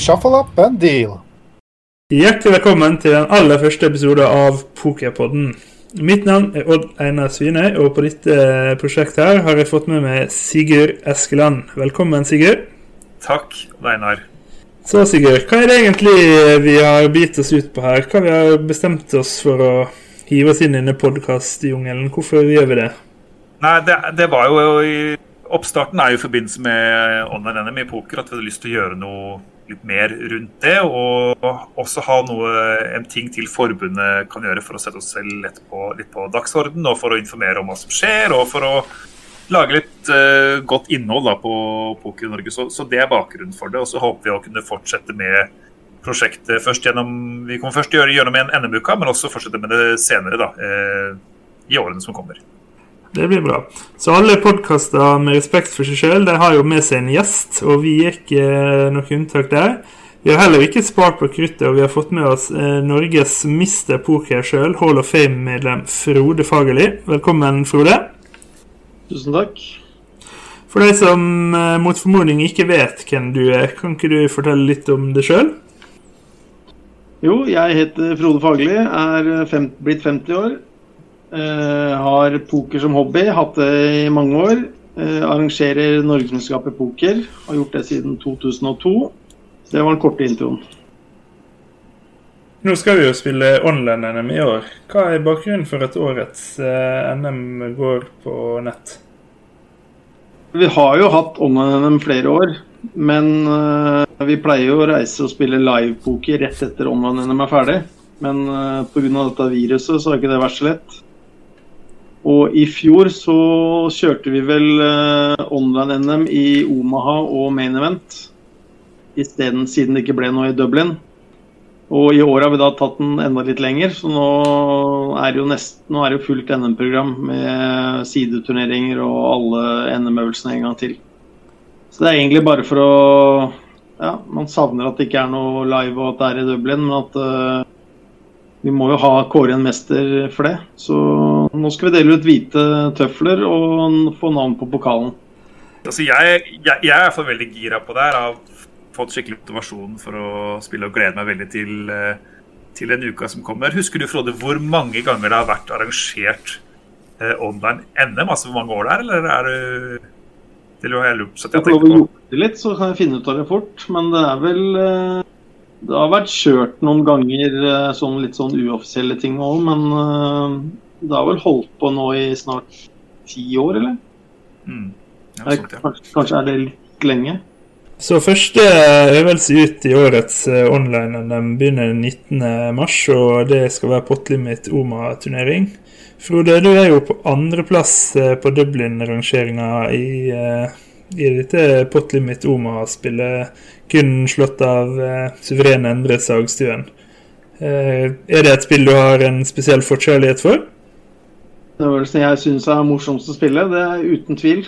Shuffle up and deal. Hjertelig velkommen til den aller første episode av Pokerpodden. Mitt navn er Odd Einar Svinøy, og på dette prosjektet her har jeg fått med meg Sigurd Eskeland. Velkommen, Sigurd. Takk, Einar. Så, Sigurd, hva er det egentlig vi har bitt oss ut på her? Hva vi har bestemt oss for å hive oss inn i denne podkastjungelen? Hvorfor gjør vi det? Nei, det, det var jo i Oppstarten er jo i forbindelse med online NM i poker at vi hadde lyst til å gjøre noe litt mer rundt det. Og også ha noe, en ting til forbundet kan gjøre for å sette oss selv litt på, litt på dagsorden. Og for å informere om hva som skjer, og for å lage litt uh, godt innhold da, på Poker Norge. Så, så, det er bakgrunnen for det. Og så håper vi å kunne fortsette med prosjektet først gjennom Vi kommer først gjøre gjennom en NM-uka, men også fortsette med det senere da, uh, i årene som kommer. Det blir bra. Så alle podkaster med respekt for seg sjøl har jo med seg en gjest, og vi er ikke eh, noe unntak der. Vi har heller ikke spart på kruttet, og vi har fått med oss eh, Norges mister poker sjøl, Hall of Fame-medlem Frode Fagerli. Velkommen, Frode. Tusen takk. For de som eh, mot formodning ikke vet hvem du er, kan ikke du fortelle litt om deg sjøl? Jo, jeg heter Frode Fagerli, er fem, blitt 50 år. Uh, har poker som hobby, hatt det i mange år. Uh, arrangerer norgesmesterskapet i poker. Har gjort det siden 2002. Det var den korte introen. Nå skal vi jo spille online-NM i år. Hva er bakgrunnen for at årets uh, NM går på nett? Vi har jo hatt online-NM flere år. Men vi pleier jo å reise og spille live-poker rett etter online-NM er ferdig. Men uh, pga. dette viruset så har ikke det vært så lett. Og i fjor så kjørte vi vel uh, online-NM i Omaha og Main Event isteden, siden det ikke ble noe i Dublin. Og i år har vi da tatt den enda litt lenger, så nå er det jo, nest, er det jo fullt NM-program med sideturneringer og alle NM-øvelsene en gang til. Så det er egentlig bare for å Ja, man savner at det ikke er noe live og at det er i Dublin, men at uh, vi må jo ha kåre en mester for det. Så nå skal vi dele ut hvite tøfler og få navn på pokalen. Altså jeg, jeg, jeg er iallfall veldig gira på det her. Har fått skikkelig motivasjon for å spille og gleder meg veldig til, eh, til den uka som kommer. Husker du Frode, hvor mange ganger det har vært arrangert eh, online NM? Altså hvor mange år det er, eller er det til å så jeg får lov å jobbe litt, så kan jeg finne ut av det fort. Men det er vel eh, det har vært kjørt noen ganger eh, sånn litt sånn uoffisielle ting òg, men det har vel holdt på nå i snart ti år, eller? Mm. Ja, sånt, ja. kanskje, kanskje, er det litt lenge? Så første øvelse ut i årets uh, online den begynner 19.3, og det skal være Potlimit Oma-turnering. Frode, du er jo på andreplass uh, på Dublin-rangeringa i, i dette Potlimit Oma-spillet kun slått av suverene suveren Endre Sagstuen. Er det et spill du har en spesiell forkjærlighet for? Øvelsen jeg syns er morsomst å spille, det er uten tvil.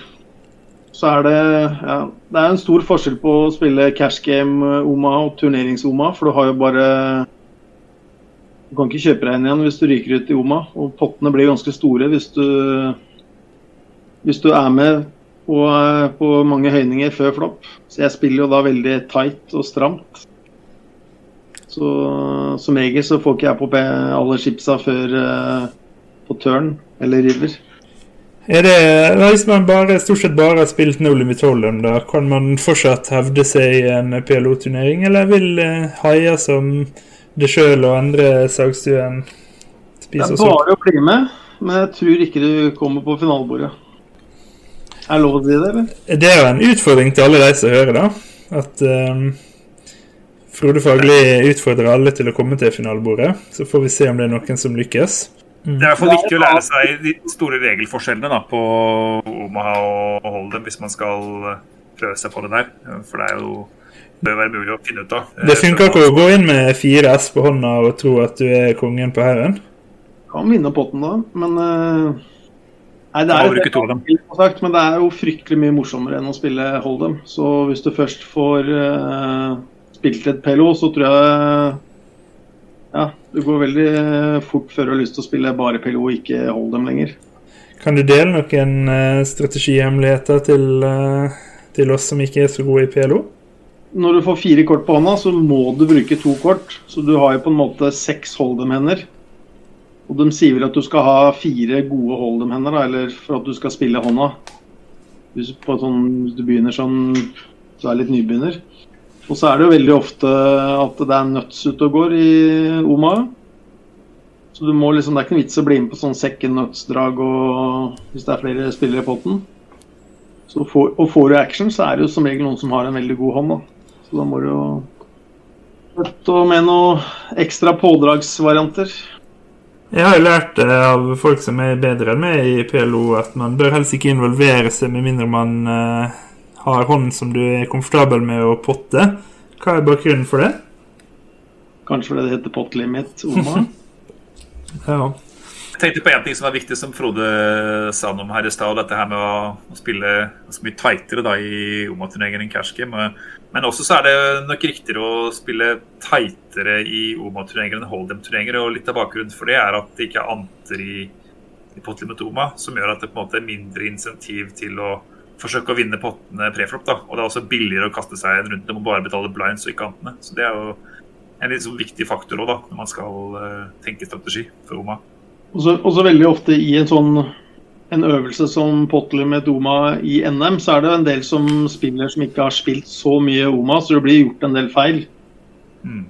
Så er det ja, Det er en stor forskjell på å spille cash game-OMA og turnerings-OMA, for du har jo bare Du kan ikke kjøpe deg inn igjen hvis du ryker ut i OMA, og pottene blir ganske store hvis du hvis du er med og eh, på mange høyninger før flopp. Så jeg spiller jo da veldig tight og stramt. Så som regel så får ikke jeg på alle chipsa før uh, på turn eller river. Er det, Hvis man bare, stort sett bare har spilt No Limit Hold'em, da kan man fortsatt hevde seg i en PLO-turnering, eller vil uh, haier som det sjøl og andre Sagstuen spise oss opp? Det er bare å bli med, men jeg tror ikke du kommer på finalebordet. Er det lov å si det, eller? Det er jo en utfordring til alle de som hører, da. At um, Frode Fagli utfordrer alle til å komme til finalebordet. Så får vi se om det er noen som lykkes. Mm. Det er i hvert fall viktig å lære seg de store regelforskjellene da, på Omaha og Holden hvis man skal prøve seg på det der. For det er jo bør være mulig å finne ut av. Det funker ikke å gå inn med fire S på hånda og tro at du er kongen på hæren? Kan vinne potten da, men uh Nei, det er, det, sagt, men det er jo fryktelig mye morsommere enn å spille Hold'em. Så hvis du først får uh, spilt et PLO, så tror jeg ja, du går veldig fort før du har lyst til å spille bare PLO og ikke holde dem lenger. Kan du dele noen uh, strategihemmeligheter til, uh, til, oss som ikke er så gode i PLO? når du får fire kort på hånda, så må du bruke to kort. Så du har jo på en måte seks hold'em-hender. Og de sier vel at du skal ha fire gode hold'em-hender, eller for at du skal spille hånda. Hvis, på sånn, hvis du begynner sånn så er litt nybegynner. Og så er det jo veldig ofte at det er nuts ute og går i Oma. Så du må liksom, det er ikke noen vits å bli med på sånn second nuts-drag hvis det er flere spillere i potten. Så for, og får du action, så er det jo som regel noen som har en veldig god hånd. da. Så da må du jo og med noen ekstra pådragsvarianter. Jeg har jo lært det av folk som er bedre enn meg i PLO, at man bør helst ikke involvere seg med mindre man uh, har hånd som du er komfortabel med å potte. Hva er bakgrunnen for det? Kanskje fordi det heter pottlimit, Oma? ja. Jeg tenkte på en ting som var viktig, som Frode sa noe om her i stad. Dette her med å, spille så mye tightere da, i Oma-turneringer enn cash game. Men også så er det nok riktigere å spille tightere i Oma-turneringer enn Hold'em-turneringer. Og litt av bakgrunnen for det er at det ikke er anter i, i Potlimit Oma, som gjør at det på en måte er mindre insentiv til å forsøke å vinne pottene preflop. da, Og det er også billigere å kaste seg rundt dem og bare betale blinds og ikke antene. Så det er jo en litt sånn viktig faktor også, da, når man skal uh, tenke strategi for Oma. Også, også veldig ofte i en sånn en øvelse som Potler med Oma i NM, så er det en del som spiller som ikke har spilt så mye Oma, så det blir gjort en del feil. Mm.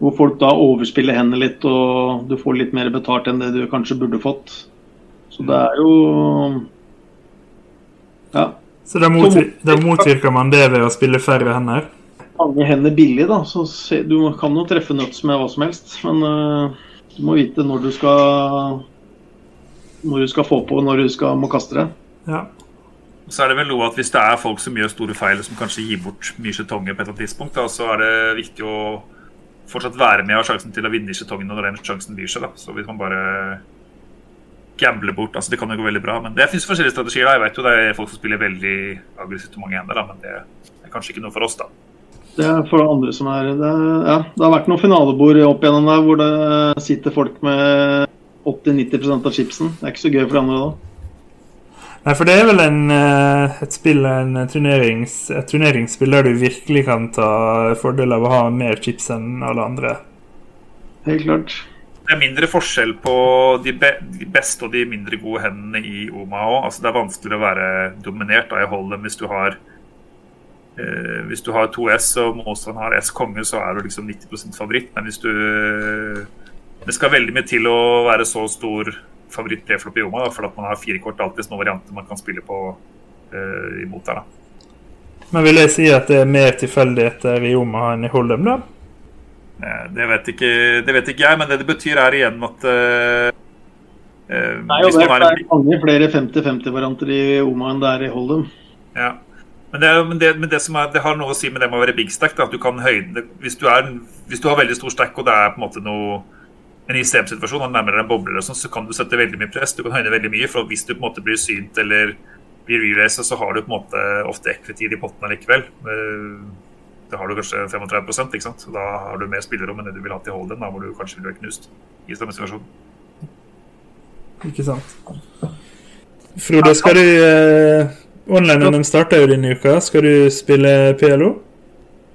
Hvor folk da overspiller hendene litt, og du får litt mer betalt enn det du kanskje burde fått. Så det er jo Ja. Så da, motvir da motvirker man det ved å spille færre hender? Mange hender billig, da. Så se, du kan jo treffe nuts med hva som helst. Men uh, du må vite når du skal Når du skal få på, når du skal, må kaste det. Ja. Så er det vel noe at Hvis det er folk som gjør store feil, som kanskje gir bort mye skjetonger på et eller annet tidspunkt, da, så er det viktig å fortsatt være med og ha sjansen til å vinne skjetongene når den sjansen byr seg. Da. Så hvis man bare gamble bort. altså Det kan jo gå veldig bra. Men det fins forskjellige strategier. da, Jeg vet jo det er folk som spiller veldig aggressivt og mange hender, da, men det er kanskje ikke noe for oss, da. Det er for andre som er det, ja, det har vært noen finalebord opp igjennom der hvor det sitter folk med 80-90% av chipsen. Det er ikke så gøy for andre da. Nei, for det er vel en, eh, et spill, en turnerings, et turneringsspill der du virkelig kan ta fordel av å ha mer chips enn alle andre. Helt klart det er mindre forskjell på de, be de, beste og de mindre gode hendene i Oma òg. Altså, det er vanskeligere å være dominert av i Hold'em hvis du har eh, hvis du har 2S og motstanderen har S konge, så er du liksom 90% favoritt. Men hvis du Det skal veldig mye til å være så stor favoritt preflop i Oma, da, for at man har fire kort alltid små varianter man kan spille på eh, imot der. da. Men vil jeg si at det er mer tilfeldigheter i Oma enn i Hold'em, da? Eh, det vet, ikke, det vet ikke jeg, men det det betyr er igjen at uh, Nei, og det er, en... mange flere 50-50-varianter i Oma enn det er i Hold'em. Ja. Men, det, men, det, men det, er, det, har noe å si med det med å være big stack. Da, at du kan høyde, hvis, du er, hvis du har veldig stor stack og det er på en måte noe en ICM-situasjon og nærmere en boble, sånn, så kan du sette veldig mye press. Du kan høyne veldig mye. for Hvis du på en måte blir synt eller blir re-racet, så har du på en måte ofte equity i pottene likevel. Uh, da har du kanskje 35 ikke sant? Da har du mer spillerom enn det du vil ha til Holden, da, hvor du kanskje ville vært knust i samme situasjon. Ikke sant. Frode, skal du eh, Online-NM starter jo denne uka. Skal du spille PLO?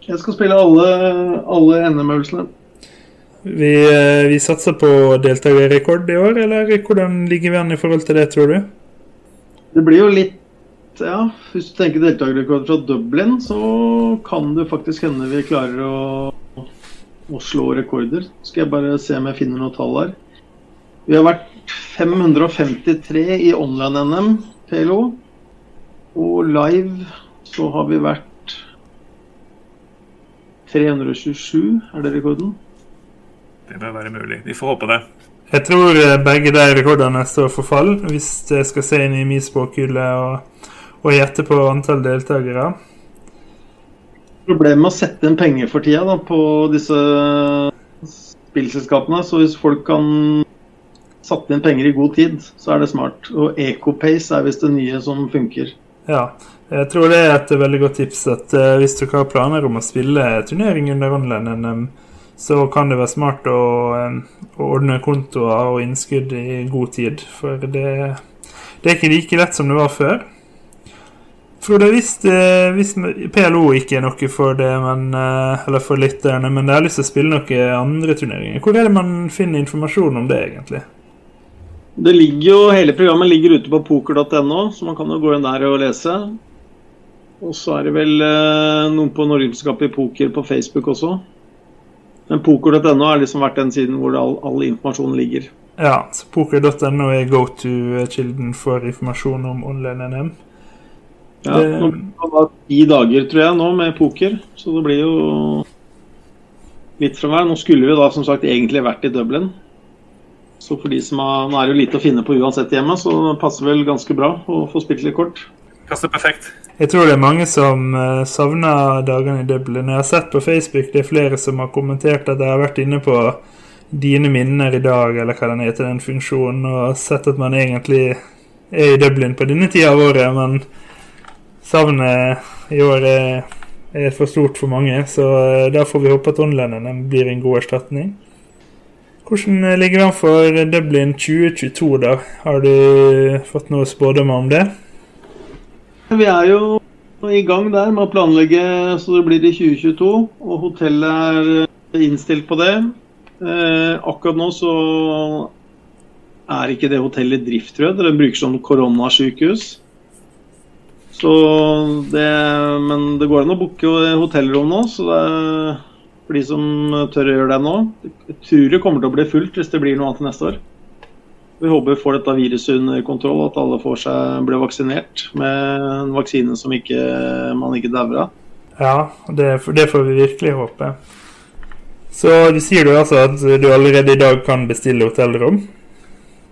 Jeg skal spille alle, alle NM-øvelsene. Vi, eh, vi, satser på deltakerrekord i år, eller hvordan ligger vi an i forhold til det, tror du? Det blir jo litt ja, hvis du tenker deltakerrekord fra Dublin, så kan det faktisk hende vi klarer å, å slå rekorder. Skal jeg bare se om jeg finner noen tall her. Vi har vært 553 i online-NM PLO. Og live så har vi vært 327, er det rekorden? Det bør være mulig. Vi får håpe det. Jeg tror eh, begge de rekordene står for fall, hvis jeg skal se inn i min spåkule og og gjette på antall deltakere. Problemet med å sette inn penger for tida da, på disse spillselskapene, så hvis folk kan satt inn penger i god tid, så er det smart. Og Ecopace er visst det nye som funker. Ja, jeg tror det er et veldig godt tips at uh, hvis dere har planer om å spille turnering under online, NM, så kan det være smart å, um, å ordne kontoer og innskudd i god tid. For det, det er ikke like lett som det var før. Frode, hvis, hvis PLO ikke er noe for det, men, eller for lytterne, men det har lyst til å spille noen andre turneringer, hvor er det man finner informasjon om det, egentlig? Det ligger jo, Hele programmet ligger ute på poker.no, så man kan jo gå inn der og lese. Og så er det vel eh, noen på Norgesmesterskapet i poker på Facebook også. Men poker.no har liksom vært den siden hvor all, all informasjonen ligger. Ja, så poker.no er go to-kilden for informasjon om online NM. Ja, nå har ti dager, tror jeg, nå med poker. Så det blir jo litt fra hver. Nå skulle vi da som sagt egentlig vært i Dublin. Så for de som har, Nå er det jo lite å finne på uansett hjemme, så det passer vel ganske bra å få spilt litt kort. Passer perfekt. Jeg tror det er mange som uh, savner dagene i Dublin. Jeg har sett på Facebook det er flere som har kommentert at jeg har vært inne på dine minner i dag, eller hva den heter, den funksjonen, og sett at man egentlig er i Dublin på denne tida av året, men savnet i år er, for stort for mange. Så uh, da får vi håpe at online blir en god erstatning. Hvordan eh, ligger det an for Dublin 2022, da? Har du fått noe spådommer om det? Vi er jo i gang der med å planlegge så det blir i 2022. Og hotellet er eh, innstilt på det. Eh, akkurat nå så er ikke det hotellet i drift, tror jeg. Det brukes som koronasykehus. Så det, men det går an å booke hotellrom nå, så det er for de som tør å gjøre det nå. Jeg tror det kommer til å bli fullt hvis det blir noe annet neste år. Vi håper vi får dette viruset under kontroll, at alle får seg blir vaksinert med en vaksine som ikke, man ikke dauer av. Ja, det, det, får vi virkelig håpe. Så du sier du altså at du allerede i dag kan bestille hotellrom?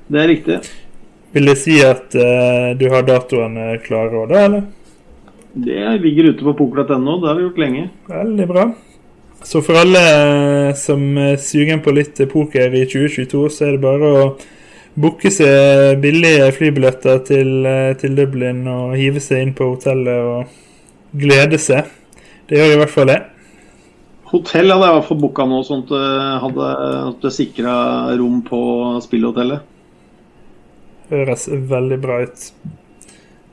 Det er riktig. Vil det si at uh, du har datoene klare òg, da, eller? Det ligger ute på poker.no. Det har vi gjort lenge. Veldig bra. Så for alle eh, som er sugen på litt poker i 2022, så er det bare å booke seg billige flybilletter til, eh, til, Dublin og hive seg inn på hotellet og glede seg. Det gjør i hvert fall det. Hotell hadde jeg i hvert fall booka nå, sånn at jeg hadde at sikra rom på spillhotellet. Høres veldig bra ut.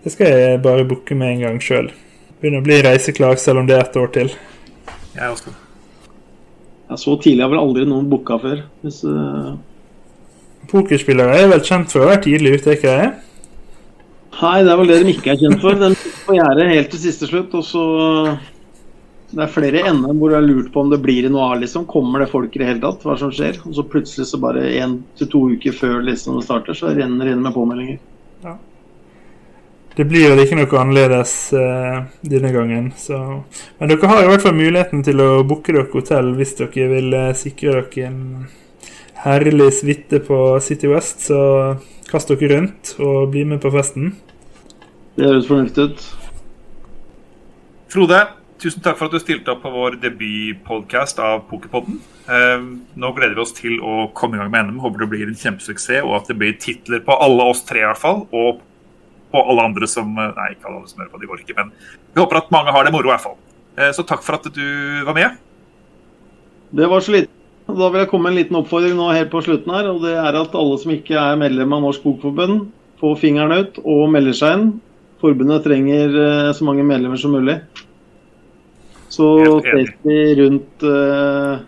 Det skal jeg bare booke med en gang sjøl. Begynner å bli reiseklar selv om det er ett år til. Jeg også. Ja, så tidlig har vel aldri noen booka før. Hvis, uh... Pokerspillere er vel kjent for å være tidlig ute, ikke jeg? Nei, det er vel det de ikke er kjent for. Den på gjerdet helt til siste slutt. Og så Det er flere NM hvor du har lurt på om det blir noe av, liksom. Kommer det folk i det hele tatt? Hva som skjer? Og så plutselig, så bare én til to uker før liksom det starter, så renner det inn med påmeldinger. Ja. Det blir vel ikke noe annerledes uh, denne gangen. Så. Men dere har i hvert fall muligheten til å booke dere hotell hvis dere vil uh, sikre dere en herlig suite på City West. Så kast dere rundt og bli med på festen. Det høres fornuftig ut. Frode, tusen takk for at du stilte opp på vår debutpodkast av Pokerpodden. Uh, nå gleder vi oss til å komme i gang med NM. Håper det blir en kjempesuksess, og at det blir titler på alle oss tre i hvert fall. og på alle andre som eh, Nei, ikke alle som hører på, de går ikke, men vi håper at mange har det moro, i hvert fall. Eh, så takk for at du var med. Det var så lite. Da vil jeg komme med en liten oppfordring nå helt på slutten her. og Det er at alle som ikke er medlem av Norsk Bokforbund, får fingeren ut og melder seg inn. Forbundet trenger eh, så mange medlemmer som mulig. Så vi rundt uh,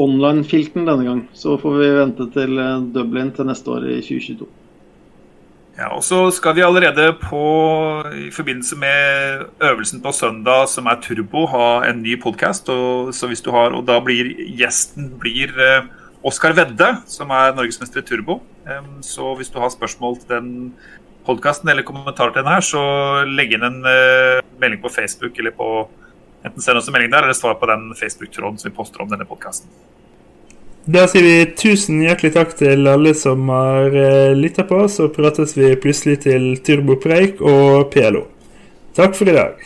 online-filten denne gang. Så får vi vente til Dublin til neste år i 2022. Ja, og så skal vi allerede på, i forbindelse med øvelsen på søndag, som er Turbo, ha en ny podkast. Og, og da blir gjesten blir eh, Oskar Vedde, som er norgesmester i turbo. Så hvis du har spørsmål til den podkasten eller kommentarer til den her, så legg inn en uh, melding på Facebook eller på enten send oss en melding der, eller svar på den Facebook-tråden som vi poster om denne podkasten. Da sier vi tusen hjertelig takk til alle som har eh, lytta på. Så prates vi plutselig til Turbopreik og PLO. Takk for i dag.